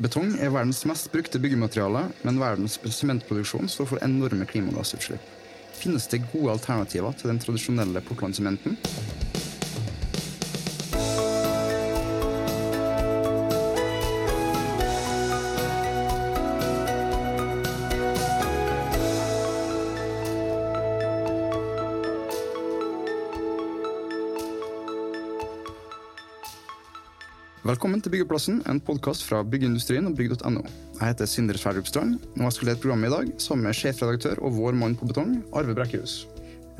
Betong er verdens mest brukte byggemateriale, men verdens sementproduksjon står for enorme klimagassutslipp. Finnes det gode alternativer til den tradisjonelle Portland-sementen? Velkommen til Byggeplassen, en podkast fra byggeindustrien og bygg.no. Jeg heter Sindre Sverdrup Strand, og jeg skal lede programmet i dag sammen med sjefredaktør og vår mann på betong, Arve Brekkehus.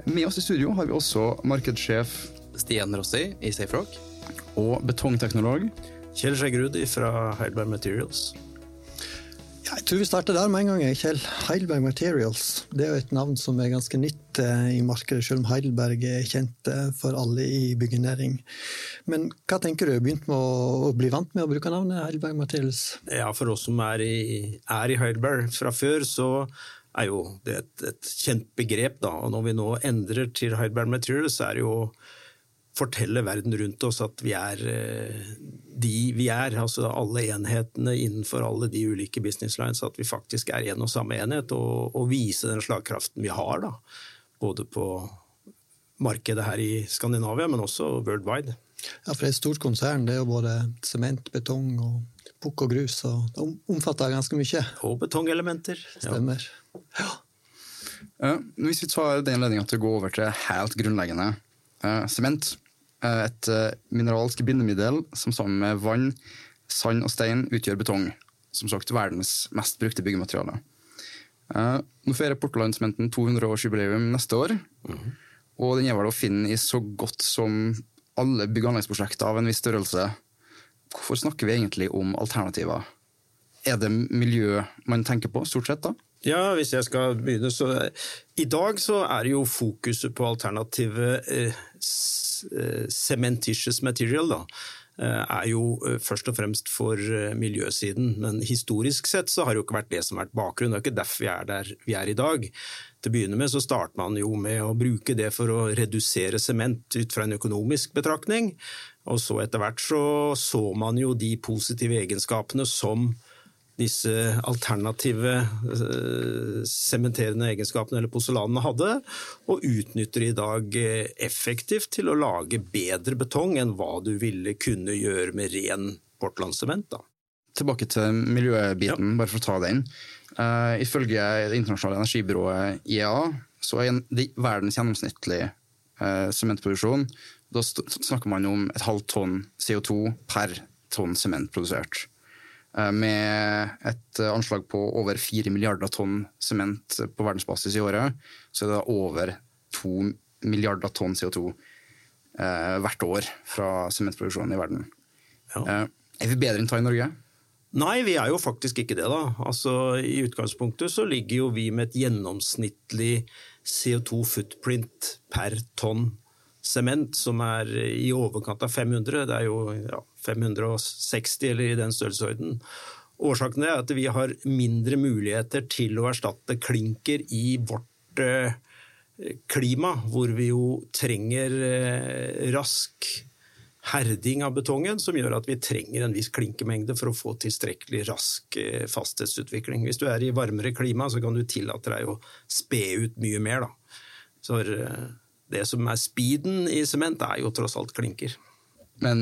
Med oss i studio har vi også markedssjef Stian Rossi i SafeRock. og betongteknolog. Kjell Skjeggerud fra Heilberg Materials. Tror vi starter der med en gang. Kjell. Heidelberg Materials det er jo et navn som er ganske nytt eh, i markedet, selv om Heidelberg er kjent eh, for alle i byggenæring. Men hva tenker du? Begynt med å bli vant med å bruke navnet Heidelberg Materials? Ja, For oss som er i, er i Heidelberg fra før, så er jo det et, et kjent begrep. da, og Når vi nå endrer til Heidelberg Materials, så er det jo fortelle verden rundt oss at vi er eh, de vi er, altså alle enhetene innenfor alle de ulike business lines, at vi faktisk er en og samme enhet, og, og vise den slagkraften vi har. da, Både på markedet her i Skandinavia, men også worldwide. Ja, for det er et stort konsern. Det er jo både sement, betong og pukk og grus. og Det omfatter ganske mye. Og betongelementer. Stemmer. Ja. Eh, Hvis vi tar den ledninga til å gå over til helt grunnleggende eh, sement. Eh, et eh, mineralsk bindemiddel som sammen med vann, sand og stein utgjør betong. Som sagt verdens mest brukte byggemateriale. Eh, Nå feirer Portland-sementen 200-årsjubileum neste år. Og den er vel å finne i så godt som alle bygg- og anleggsprosjekter av en viss størrelse. Hvorfor snakker vi egentlig om alternativer? Er det miljø man tenker på, stort sett? da? Ja, hvis jeg skal begynne, så I dag så er jo fokuset på alternative eh, eh, cementitious material, da. eh, Er jo eh, først og fremst for eh, miljøsiden, men historisk sett så har det jo ikke vært det som har vært bakgrunnen. Det er ikke derfor vi er der vi er i dag. Til å begynne med så starter man jo med å bruke det for å redusere sement ut fra en økonomisk betraktning, og så etter hvert så så man jo de positive egenskapene som disse alternative eh, sementerende egenskapene eller porselanene hadde, og utnytter i dag eh, effektivt til å lage bedre betong enn hva du ville kunne gjøre med ren Portland-sement. Tilbake til miljøbiten, bare for å ta den. Uh, ifølge det internasjonale energibyrået IEA så er en- de, verdens gjennomsnittlige sementproduksjon sementproduksjon Da snakker man om et halvt tonn CO2 per tonn sement produsert. Eh, med et anslag på over 4 milliarder tonn sement på verdensbasis i året, så er det over 2 milliarder tonn CO2 eh, hvert år fra sementproduksjonen i verden. Ja. Eh, er vi bedre enn ta i Norge? Nei, vi er jo faktisk ikke det, da. Altså, I utgangspunktet så ligger jo vi med et gjennomsnittlig CO2-footprint per tonn sement, som er i overkant av 500. Det er jo ja, 560 eller i den størrelsesorden. Årsaken er at vi har mindre muligheter til å erstatte klinker i vårt eh, klima, hvor vi jo trenger eh, rask herding av betongen, som gjør at vi trenger en viss klinkemengde for å få tilstrekkelig rask eh, fasthetsutvikling. Hvis du er i varmere klima, så kan du tillate deg å spe ut mye mer. Da. Så det som er speeden i sement, er jo tross alt klinker. Men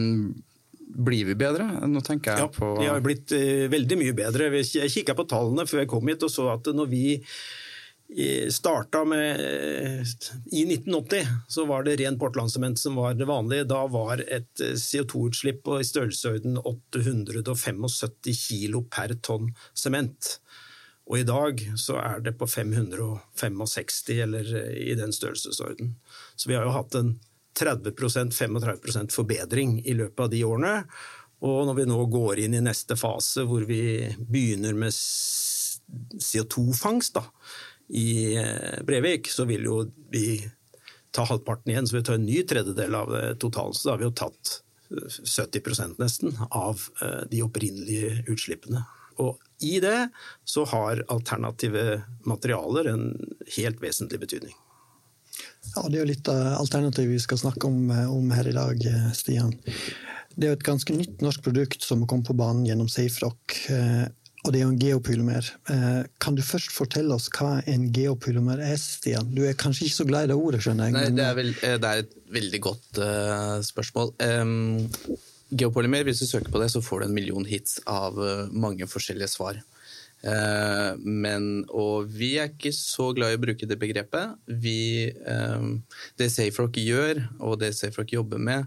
blir vi bedre? Nå tenker jeg Ja, på vi har blitt uh, veldig mye bedre. Jeg kikka på tallene før jeg kom hit og så at når vi eh, starta med eh, I 1980 så var det ren portlandsement som var det vanlige. Da var et eh, CO2-utslipp på i størrelsesorden 875 kilo per tonn sement. Og i dag så er det på 565, eller i den størrelsesorden. Så vi har jo hatt en 30-35% forbedring i løpet av de årene. Og når vi nå går inn i neste fase, hvor vi begynner med CO2-fangst i eh, Brevik, så vil jo vi ta halvparten igjen, så vi tar en ny tredjedel av det totalen. Så da har vi jo tatt eh, 70 nesten av eh, de opprinnelige utslippene. Og i det så har alternative materialer en helt vesentlig betydning. Ja, Det er jo litt av alternativet vi skal snakke om, eh, om her i dag, eh, Stian. Det er jo et ganske nytt norsk produkt som kom på banen gjennom SafeRock. Eh, og det er jo en geopylomer. Kan du først fortelle oss hva en geopylomer er, Stian? Du er kanskje ikke så glad i det ordet, skjønner jeg. Nei, det, er vel, det er et veldig godt uh, spørsmål. Um, geopolymer, hvis du søker på det, så får du en million hits av uh, mange forskjellige svar. Eh, men, og vi er ikke så glad i å bruke det begrepet. Vi, eh, det SafeRock gjør, og det SafeRock jobber med,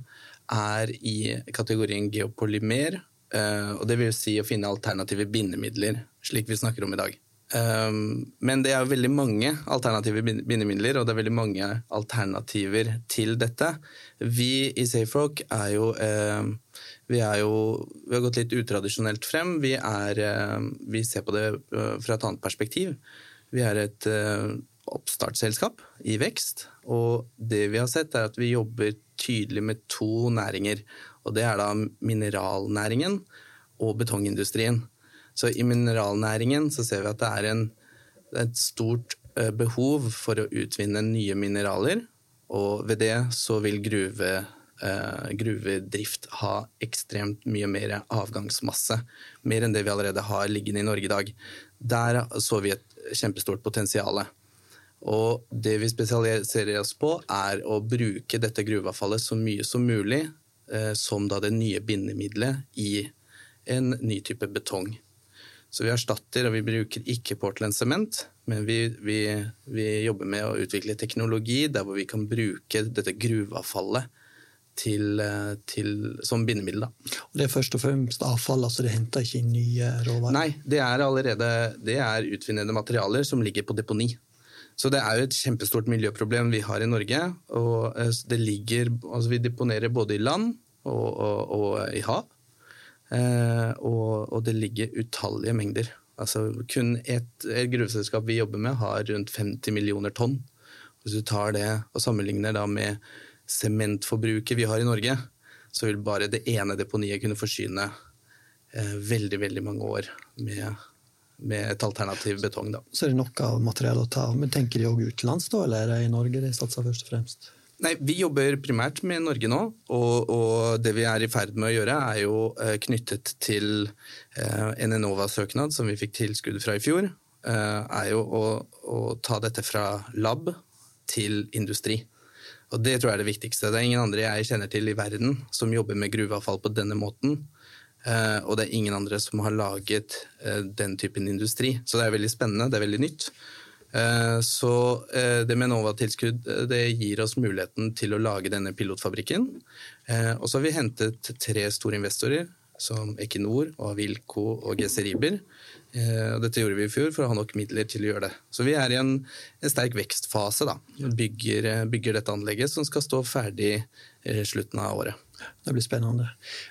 er i kategorien geopolymer. eh, og det vil si å finne alternative bindemidler, slik vi snakker om i dag. Men det er jo veldig mange alternative bindemidler, og det er veldig mange alternativer til dette. Vi i SafeRock er jo vi, jo, vi har gått litt utradisjonelt frem. Vi, er, eh, vi ser på det eh, fra et annet perspektiv. Vi er et eh, oppstartsselskap i vekst, og det vi har sett er at vi jobber tydelig med to næringer. Og det er da mineralnæringen og betongindustrien. Så i mineralnæringen så ser vi at det er en, et stort eh, behov for å utvinne nye mineraler, og ved det så vil gruve, gruvedrift ha ekstremt mye mer avgangsmasse. Mer enn det vi allerede har liggende i Norge i dag. Der så vi et kjempestort potensial. Og det vi spesialiserer oss på, er å bruke dette gruveavfallet så mye som mulig eh, som da det nye bindemiddelet i en ny type betong. Så vi erstatter, og vi bruker ikke Portland sement, men vi, vi, vi jobber med å utvikle teknologi der hvor vi kan bruke dette gruveavfallet til, eh, til, som bindemiddel. Da. Det er først og fremst avfall, altså det henter ikke inn nye råvarer? Nei, det er allerede det er utvinnede materialer som ligger på deponi. Så det er jo et kjempestort miljøproblem vi har i Norge. og eh, det ligger, altså Vi deponerer både i land og, og, og i hav. Eh, og, og, det ligger utallige mengder. Altså Kun et, et gruveselskap vi jobber med, har rundt 50 millioner tonn. Hvis du tar det og sammenligner da med sementforbruket vi har i Norge, så vil bare det ene deponiet kunne forsyne eh, veldig, veldig mange år med, med et alternativ betong. Da. Så er det nok av materiale å ta av. Men tenker de òg utenlands, da, eller er det i Norge de satser først og fremst? Nei, Vi jobber primært med Norge nå, og, og det vi er i ferd med å gjøre, er jo eh, knyttet til eh, en Enova-søknad som vi fikk tilskudd fra i fjor. Eh, er jo å, å ta dette fra lab til industri. Og Det tror jeg er det viktigste. Det er ingen andre jeg kjenner til i verden som jobber med gruveavfall på denne måten. Eh, og det er ingen andre som har laget eh, den typen industri. Så det er veldig spennende, det er veldig nytt. Eh, så det med Nova-tilskudd eh, det gir oss muligheten til å lage denne pilotfabrikken. Og så har vi hentet tre store investorer, som Equinor, Avilco og GC Riber. Og Dette gjorde vi i fjor for å ha nok midler til å gjøre det. Så vi er i en, en sterk vekstfase. da. Bygger, eh, bygger dette anlegget som skal stå ferdig i slutten av året. Det blir spennende.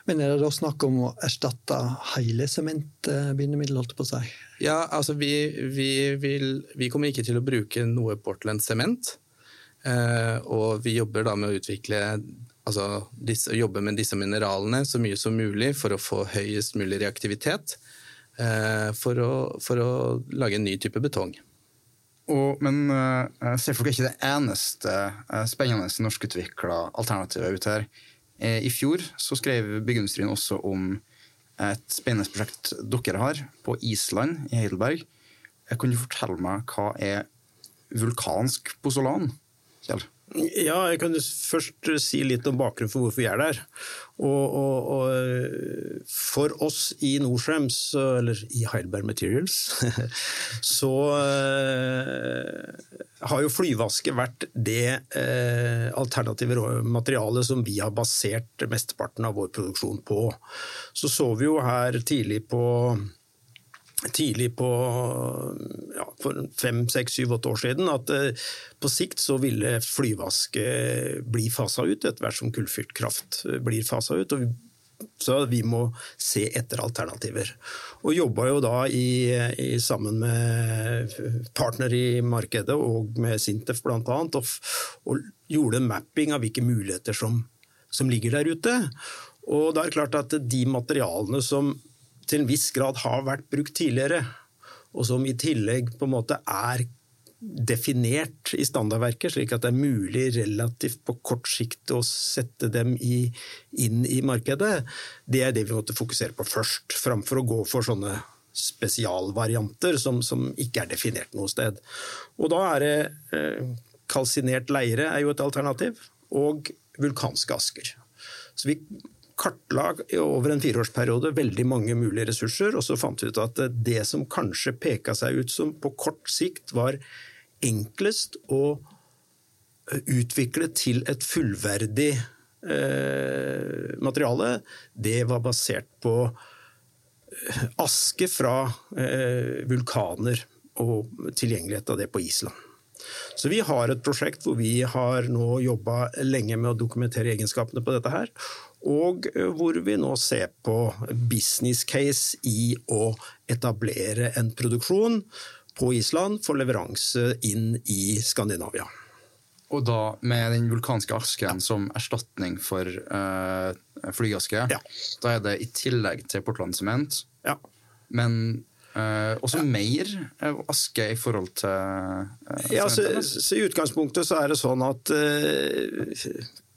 Men er det da snakk om å erstatte hele sementbindemiddelet, holdt på å si? Ja, altså vi, vi, vil, vi kommer ikke til å bruke noe Portland sement. Eh, og vi jobber da med å utvikle altså disse, jobbe med disse mineralene så mye som mulig for å få høyest mulig reaktivitet. Eh, for, å, for å lage en ny type betong. Og, men uh, Seafolk er ikke det eneste uh, spennende norskutvikla alternativet ute her. Eh, I fjor så skrev byggeindustrien også om et spennende prosjekt dere har på Island, i Heidelberg. Jeg Kan du fortelle meg hva er vulkansk pozolan? Kjell? Ja, jeg kan først si litt om bakgrunnen for hvorfor vi er der. Og, og, og for oss i Norcems, eller i Heidelberg Materials, så eh, har jo flyvaske vært det eh, alternative materialet som vi har basert mesteparten av vår produksjon på. Så så vi jo her tidlig på tidlig på ja, for fem, seks, syv, åtte år siden at eh, på sikt så ville flyvaske bli fasa ut etter hvert som kullfyrt kraft eh, blir fasa ut. og vi så vi må se etter alternativer. Og jobba jo da i, i, sammen med partner i markedet og med Sintef bl.a. Og, og gjorde en mapping av hvilke muligheter som, som ligger der ute. Og det er klart at de materialene som til en viss grad har vært brukt tidligere, og som i tillegg på en måte er definert i standardverket, slik at det er mulig relativt på kort sikt å sette dem i, inn i markedet, det er det vi måtte fokusere på først, framfor å gå for sånne spesialvarianter som, som ikke er definert noe sted. Og da er det eh, Kalsinert leire er jo et alternativ, og vulkanske asker. Så vi kartla over en fireårsperiode veldig mange mulige ressurser, og så fant vi ut at det som kanskje peka seg ut som på kort sikt var enklest å utvikle til et fullverdig eh, materiale, det var basert på eh, aske fra eh, vulkaner og tilgjengelighet av det på Island. Så vi har et prosjekt hvor vi har nå jobba lenge med å dokumentere egenskapene på dette her. Og eh, hvor vi nå ser på business case i å etablere en produksjon på Island for leveranse inn i Skandinavia. Og da med den vulkanske asken som erstatning for uh, flygaske. Ja. Da er det i tillegg til Portland sement, Ja. men uh, også mer aske i forhold til uh, Ja, så, så I utgangspunktet så er det sånn at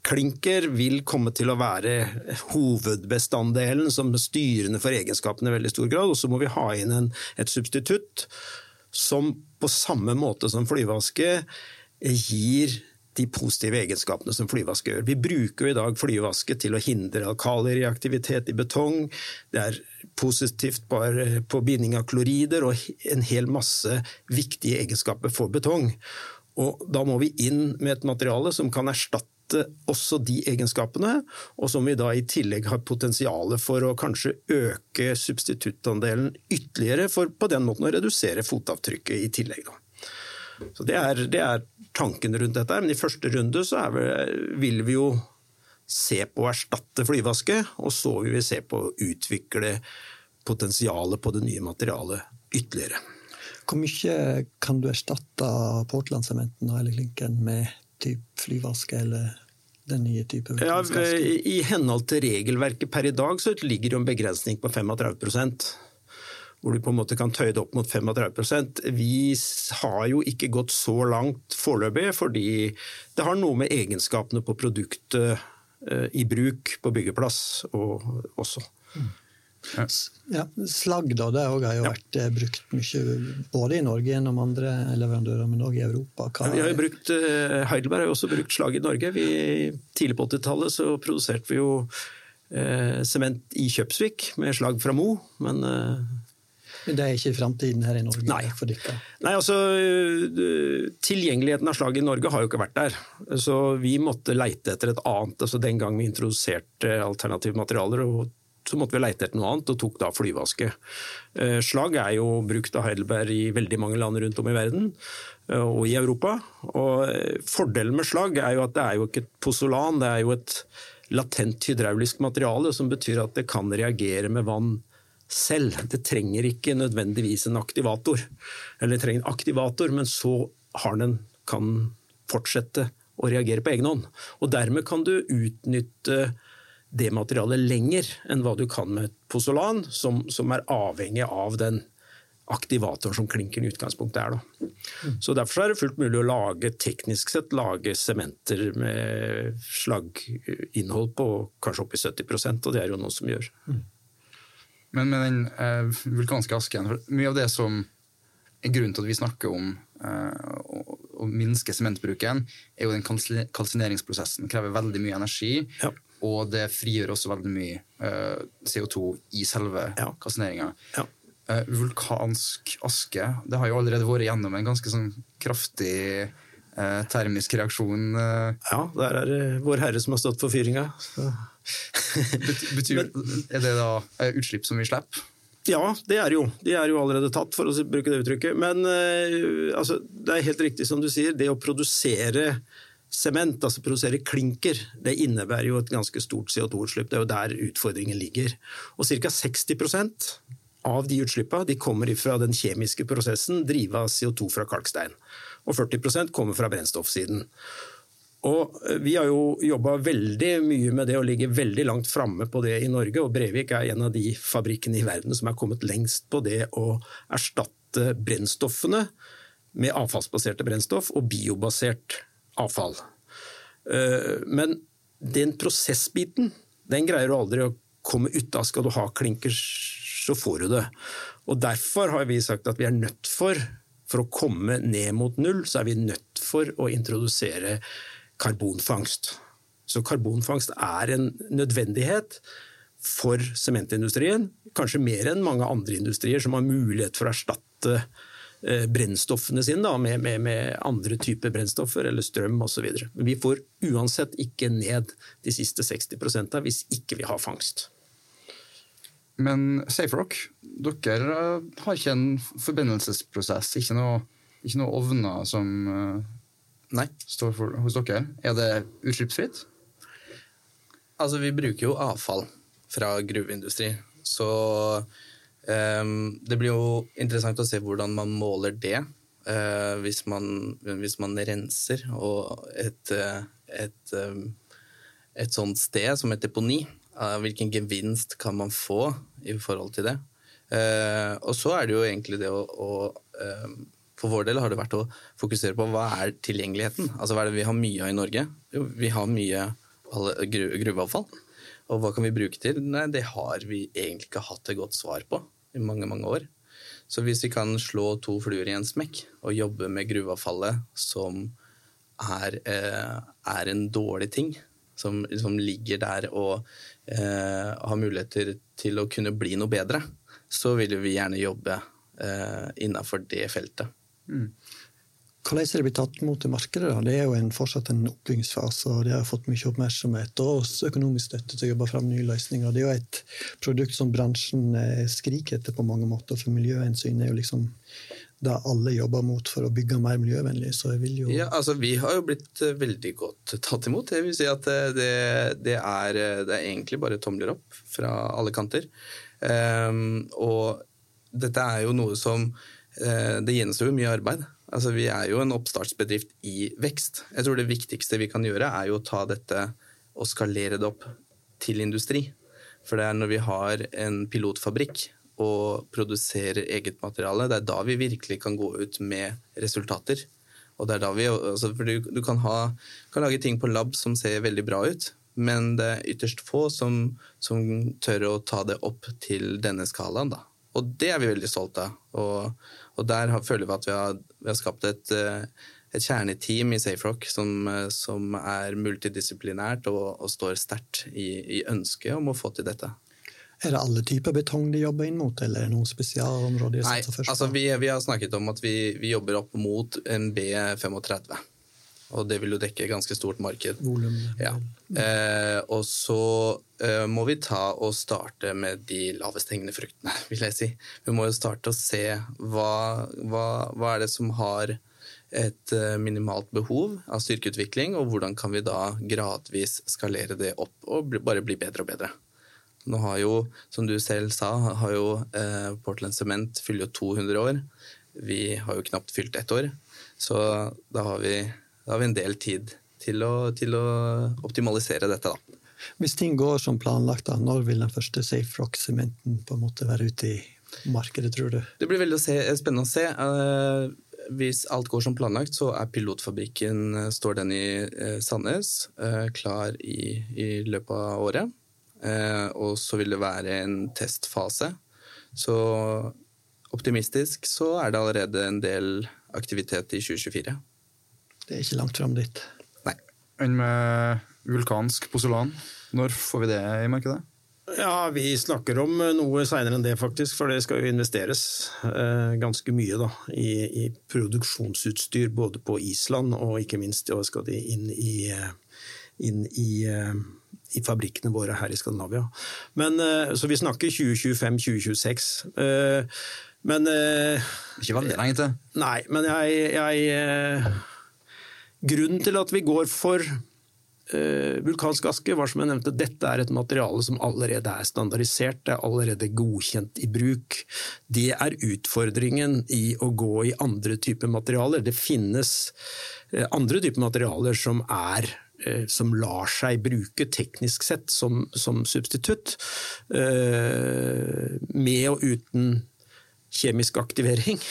klinker vil komme til å være hovedbestanddelen som styrende for egenskapene i veldig stor grad. Og så må vi ha inn en, et substitutt som på samme måte som flyveaske gir de positive egenskapene som flyveaske gjør. Vi bruker i dag flyveaske til å hindre alkalireaktivitet i betong. Det er positivt på binding av klorider og en hel masse viktige egenskaper for betong. Og da må vi inn med et materiale som kan erstatte også de egenskapene, og som vi da i tillegg har potensial for å kanskje øke substituttandelen ytterligere, for på den måten å redusere fotavtrykket i tillegg. Så det er, det er tanken rundt dette. Men i første runde så vi, vil vi jo se på å erstatte flyvaske, og så vil vi se på å utvikle potensialet på det nye materialet ytterligere. Hvor mye kan du erstatte Portland-sementen og eller klinken med typ flyvaske eller den nye type Ja. I henhold til regelverket per i dag så ligger det en begrensning på 35% hvor du på en måte kan tøye det opp mot 35% Vi har jo ikke gått så langt foreløpig, fordi det har noe med egenskapene på produktet eh, i bruk på byggeplass og også. Ja, Slagg da, det også har jo Ja. vært eh, brukt mye både i Norge gjennom andre leverandører, men òg i Europa. Hva, Ja, vi har jo brukt, eh, Heidelberg har jo også brukt slag i Norge. Vi, tidlig på 80-tallet så produserte vi jo eh, sement i Kjøpsvik med slag fra Mo, men eh, det er ikke framtiden her i Norge? Nei. for dere. Nei, altså Tilgjengeligheten av slag i Norge har jo ikke vært der. Så vi måtte leite etter et annet. altså Den gang vi introduserte alternative materialer, og så måtte vi leite etter noe annet, og tok da flyvaske. Slagg Slag er jo brukt av Heidelberg i veldig mange land rundt om i verden, eh, og i Europa. Og eh, Fordelen med slag er jo at det er jo ikke et posolan, det er jo et latent hydraulisk materiale, som betyr at det kan reagere med vann selv. Det trenger ikke nødvendigvis en aktivator. Eller det trenger en aktivator, men så har den, kan fortsette å reagere på egen hånd. Og dermed kan du utnytte det materialet lenger enn hva du kan med pozolan, som, som er avhengig av den aktivatoren som klinkeren i utgangspunktet er. Da. Så Derfor er det fullt mulig å lage teknisk sett lage sementer med slaginnhold på kanskje oppi 70% og det er jo noe som gjør. Men med den eh, vulkanske asken Mye av det som er grunnen til at vi snakker om eh, å, å minske sementbruken, er jo den kalsi- kalsineringsprosessen. krever veldig mye energi, Ja. Og det frigjør også veldig mye uh, CO2 i selve Ja. kalsineringa. Ja. Uh, vulkansk aske det har jo allerede vært gjennom en ganske sånn kraftig uh, termisk reaksjon. Ja, der er det Vår Herre som har stått for fyringa. Betyr, er det da utslipp som vi slipper? Ja, det er jo. De er jo allerede tatt, for å bruke det uttrykket. Men altså, det er helt riktig som du sier, det å produsere sement, altså produsere klinker, det innebærer jo et ganske stort CO2-utslipp. Det er jo der utfordringen ligger. Og ca. 60% av de utslippene de kommer fra den kjemiske prosessen, drive av CO2 fra kalkstein. Og 40% kommer fra brennstoffsiden. Og eh, Vi har jo jobba veldig mye med det og ligger veldig langt framme på det i Norge. og Brevik er en av de fabrikkene i verden som er kommet lengst på det å erstatte brennstoffene med avfallsbaserte brennstoff og biobasert avfall. Eh, men den prosessbiten den greier du aldri å komme ut av. Skal du ha klinker, så får du det. Og Derfor har vi sagt at vi er nødt for, for å komme ned mot null, så er vi nødt for å introdusere karbonfangst. Så karbonfangst er en nødvendighet for sementindustrien. Kanskje mer enn mange andre industrier som har mulighet for å erstatte brennstoffene sine da, med, med, med, andre typer brennstoffer eller strøm osv. Vi får uansett ikke ned de siste 60% hvis ikke vi har fangst. Men SafeRock, dere har ikke en forbindelsesprosess, ikke noe, ikke noe ovner som uh, Nei. står for, hos dere. Er det utslippsfritt? Altså, vi bruker jo avfall fra gruveindustri, så det blir jo interessant å se hvordan man måler det. Uh, hvis, man, hvis, man, renser og et, et, um, et sånt sted som et deponi hvilken gevinst kan man få i forhold til det? Og så er det jo egentlig det å, å For vår del har det vært å fokusere på hva er tilgjengeligheten? Altså hva er det vi har mye av i Norge? Jo, vi har mye gruveavfall. Og hva kan vi bruke til? Nei, det har vi egentlig ikke hatt et godt svar på i mange, mange år. Så hvis vi kan slå to fluer i en smekk og jobbe med gruveavfallet som er, uh, er en dårlig ting, som, som ligger der og eh, har muligheter til å kunne bli noe bedre, så vil vi gjerne jobbe eh, innafor det feltet. Mm. Hvordan er det blitt tatt imot i markedet? Da? Det er jo en, fortsatt en oppbyggingsfase, og det har fått mye oppmerksomhet og også økonomisk støtte til å jobbe fram nye løsninger. Det er jo et produkt som bransjen eh, skriker etter på mange måter, for miljøhensyn er jo liksom det alle jobber mot for å bygge mer miljøvennlig. så jeg vil jo... Ja, altså Vi har jo blitt eh, veldig godt tatt imot. Jeg vil si at eh, det, det, er, det er, egentlig bare tomler opp fra alle kanter. Um, og dette er jo noe som Det gjenstår jo mye arbeid. Altså Vi er jo en oppstartsbedrift i vekst. Jeg tror det viktigste vi kan gjøre, er jo å ta dette og skalere det opp til industri. For det er når vi har en pilotfabrikk og produserer eget materiale. Det er da vi virkelig kan gå ut med resultater. Og det er da vi, altså, for du, du kan, ha, kan, lage ting på lab som ser veldig bra ut, men det er ytterst få som, som tør å ta det opp til denne skalaen. Da. Og det er vi veldig stolte av. Og, og der har, føler vi at vi har, vi har skapt et, et, kjerneteam i SafeRock som, som er multidisiplinært og, og står sterkt i, i ønsket om å få til dette. Er det alle typer betong de jobber inn mot, eller er det noen spesialområder? Nei, altså vi, vi, har snakket om at vi, vi, jobber opp mot en B35. Og det vil jo dekke et ganske stort marked. Volum. Ja. Eh, og så eh, må vi ta og starte med de lavest hengende fruktene, vil jeg si. Vi må jo starte og se hva, hva, hva er det som har et eh, minimalt behov av styrkeutvikling, og hvordan kan vi da gradvis skalere det opp og bare bli bedre og bedre. Nå har jo, som du selv sa, har jo eh, Portland Cement fyller jo 200 år. Vi har jo knapt fylt ett år. Så da har vi, da har vi en del tid til å, til å, optimalisere dette, da. Hvis ting går som planlagt, da, når vil den første Safe Rock-sementen på en måte være ute i markedet, tror du? Det blir veldig spennende å se. Uh, hvis alt går som planlagt, så er pilotfabrikken eh, står den i uh, Sandnes klar i, i løpet av året. Eh, og så vil det være en testfase. Så optimistisk så er det allerede en del aktivitet i 2024. Det er ikke langt fram dit. Nei. Enn med vulkansk poselan? Når får vi det i markedet? Ja, Vi snakker om noe seinere enn det, faktisk. For det skal jo investeres eh, ganske mye da, i, i, produksjonsutstyr både på Island og ikke minst ja, skal de inn i, eh, inn i eh, i fabrikkene våre her i Skandinavia. Men, eh, så vi snakker 2025-2026. Eh, men eh, Ikke veldig lenge til? Nei, men jeg, jeg Grunnen til at vi går for Uh, vulkansk aske var som jeg nevnte, dette er et materiale som allerede er standardisert, det er allerede godkjent i bruk. Det er utfordringen i å gå i andre typer materialer. Det finnes uh, andre typer materialer som er Eh, som lar seg bruke teknisk sett som, som substitutt, med og uten kjemisk aktivering.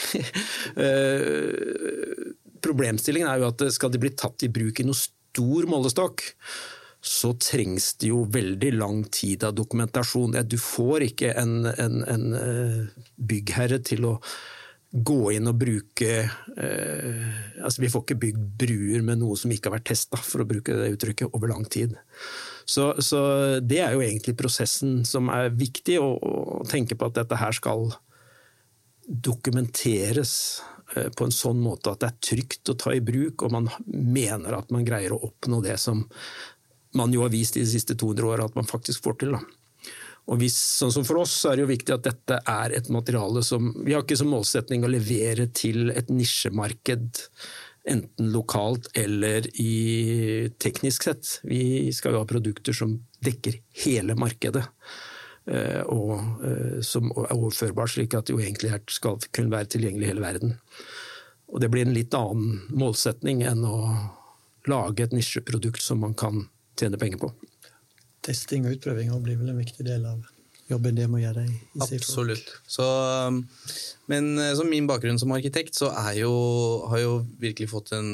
Problemstillingen er jo at skal de bli tatt i bruk i noe stor målestokk, så trengs det jo veldig lang tid av dokumentasjon. Du får ikke en, en, en byggherre til å gå inn og bruke eh, altså Vi får ikke bygd bruer med noe som ikke har vært testa, for å bruke det uttrykket, over lang tid. Så, så, det er jo egentlig prosessen som er viktig, å, å tenke på at dette her skal dokumenteres eh, på en sånn måte at det er trygt å ta i bruk, og man mener at man greier å oppnå det som man jo har vist i de siste 200 åra at man faktisk får til. Da. Og hvis, sånn som For oss så er det jo viktig at dette er et materiale som Vi har ikke som målsetning å levere til et nisjemarked, enten lokalt eller i teknisk sett. Vi skal jo ha produkter som dekker hele markedet. Eh, og eh, som er overførbar, slik at det jo egentlig skal kunne være tilgjengelig i hele verden. Og Det blir en litt annen målsetning enn å lage et nisjeprodukt som man kan tjene penger på testing og utprøving blir vel en viktig del av jobben det må gjøre i, i Absolutt. Så, um, men eh, som min bakgrunn som arkitekt, så jo, har jo virkelig fått en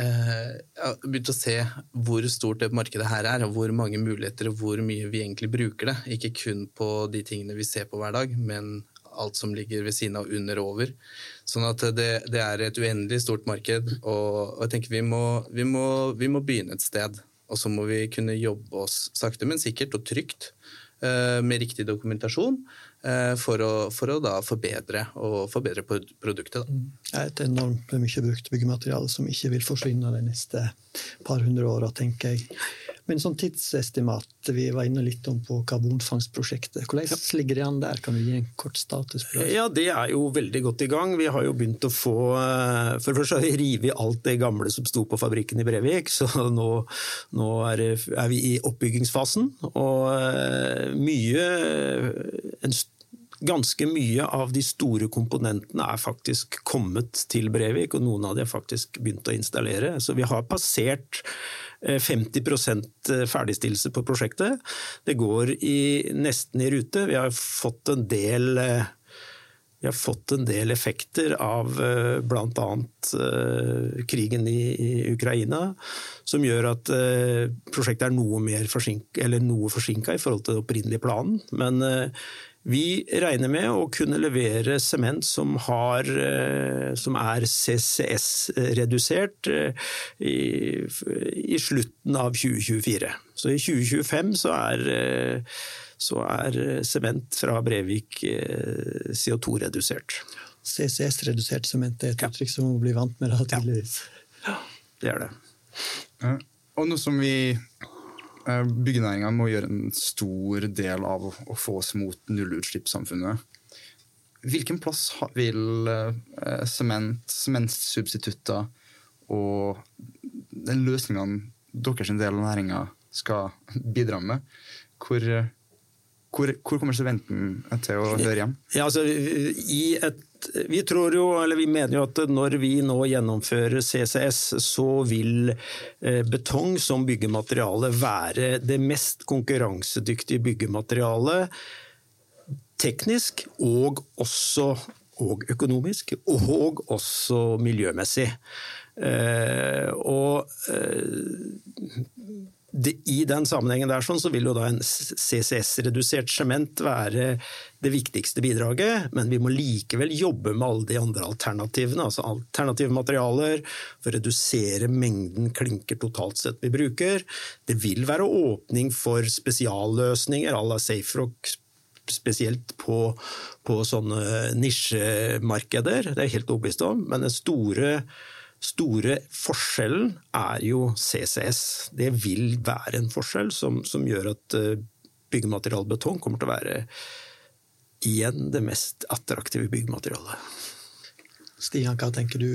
uh, uh, begynt å se hvor stort det markedet her er, og hvor mange muligheter og hvor mye vi egentlig bruker det. Ikke kun på de tingene vi ser på hver dag, men alt som ligger ved siden av, under og over. Sånn at det, det er et uendelig stort marked, og, og jeg tenker vi må, vi, må, vi må begynne et sted. Og så må vi kunne jobbe oss sakte, men sikkert og trygt eh, med riktig dokumentasjon eh, for å, for å da forbedre, og forbedre produktet. Da. Er et enormt mye brukt byggemateriale som ikke vil forsvinne de neste par hundre åra, tenker jeg. Men sånn tidsestimat, vi var inne litt om på karbonfangstprosjektet. Hvordan ligger det an der? Kan du gi en kort status på det? Ja, Det er jo veldig godt i gang. Vi har jo begynt å få eh, For det første har vi revet alt det gamle som sto på fabrikken i Brevik, så nå, nå er, er, vi i oppbyggingsfasen. Og eh, mye en Ganske mye av de store komponentene er faktisk kommet til Brevik, og noen av de har faktisk begynt å installere. Så vi har passert 50 eh, ferdigstillelse på prosjektet. Det går i, nesten i rute. Vi har fått en del eh, vi har fått en del effekter av bl.a. krigen i, Ukraina, som gjør at prosjektet er noe, mer noe forsinka i forhold til den opprinnelige planen. Men vi regner med å kunne levere sement som, eh, som, er CCS-redusert eh, i, i, slutten av 2024. Så i 2025 så er, eh, så er sement fra Brevik CO2-redusert. CCS-redusert sement er et uttrykk som vi blir vant med, da, tydeligvis. Ja, det er det. Og noe som vi Byggenæringa må gjøre en stor del av å få oss mot nullutslippssamfunnet. Hvilken plass vil eh, sement, sementsubstitutter og den løsningene deres del av næringa skal bidra med, hvor, hvor, hvor kommer studenten til å høre hjem? Ja, altså, I et vi tror jo, eller vi mener jo at når vi nå gjennomfører CCS, så vil eh, betong som byggemateriale være det mest konkurransedyktige byggematerialet teknisk og også og økonomisk, og også miljømessig. Eh, og eh, i den sammenhengen der sånn, så vil jo da en CCS-redusert sement være det viktigste bidraget, men vi må likevel jobbe med alle de andre alternativene, altså alternative materialer, for å redusere mengden klinker totalt sett vi bruker. Det vil være åpning for spesialløsninger à la SafeRock, spesielt på, på sånne nisjemarkeder, det er jeg helt overbevist om, men den store store forskjellen er jo CCS. Det vil være en forskjell som, som gjør at eh, byggematerialbetong kommer til å være igjen det mest attraktive byggematerialet. Stian, hva tenker du?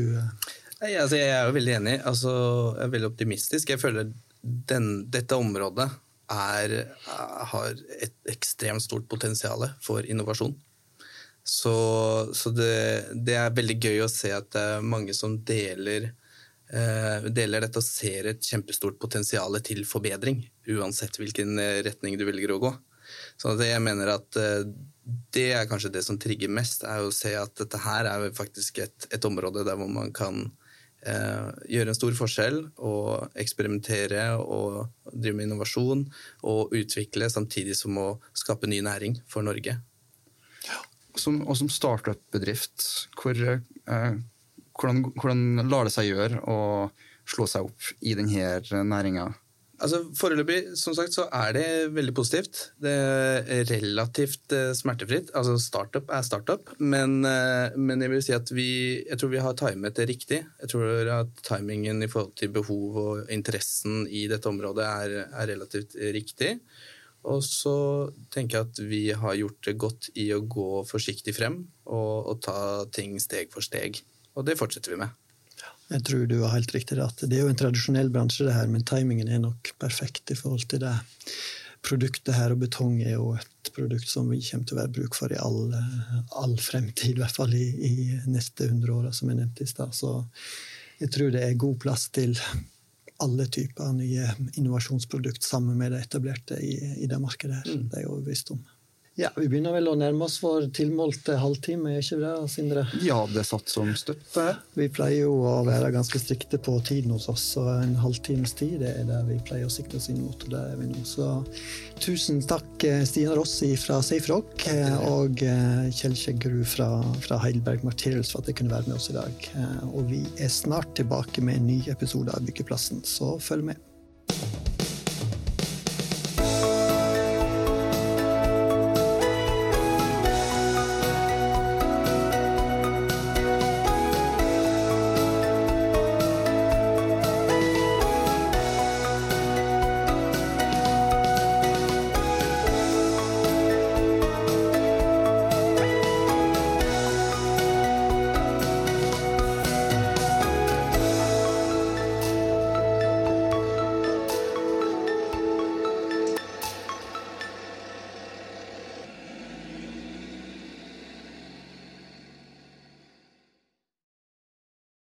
Nei, altså, jeg er jo veldig enig. Altså, jeg er veldig optimistisk. Jeg føler den, dette området er, har et ekstremt stort potensial for innovasjon. Så, så det, det, er veldig gøy å se at det er mange som deler, eh, deler dette og ser et kjempestort potensial til forbedring, uansett hvilken eh, retning du velger å gå. Så jeg mener at eh, det er kanskje det som trigger mest, er å se at dette her er faktisk et, et område der hvor man kan eh, gjøre en stor forskjell og eksperimentere og drive med innovasjon og utvikle, samtidig som å skape ny næring for Norge. Som, og som startup-bedrift, hvor, eh, hvordan, hvordan lar det seg gjøre å slå seg opp i denne næringa? Altså, Foreløpig som sagt, så er det veldig positivt. Det er relativt eh, smertefritt. Altså, Startup er startup, men, eh, men, jeg vil si at vi, jeg tror vi har timet det riktig. Jeg tror at timingen i forhold til behov og interessen i dette området er, er relativt riktig. Og så tenker jeg at vi har gjort det godt i å gå forsiktig frem og, og ta ting steg for steg. Og det fortsetter vi med. Jeg tror du har helt riktig rett. Det er jo en tradisjonell bransje, det her, men timingen er nok perfekt i forhold til det produktet her. Og betong er jo et produkt som vi kommer til å være bruk for i all, all fremtid, i hvert fall i, i neste hundre åra, som jeg nevnte i stad. Så jeg tror det er god plass til alle typer nye innovasjonsprodukt sammen med det etablerte i, i det markedet her. Mm. Det er jeg overbevist om. Ja, Vi begynner vel å nærme oss vår tilmålte halvtime, er ikke det, Sindre? Ja, det satt som støtte. Vi pleier jo å være ganske strikte på tiden hos oss, og en halvtimes tid det er det vi pleier å sikte oss inn mot. og det er vi nå. Så tusen takk, Stina Rossi fra Safe Rock og eh, Kjell Skjeggerud fra, fra Heidelberg Materials for at de kunne være med oss i dag. Og vi er snart tilbake med en ny episode av Byggeplassen, så følg med.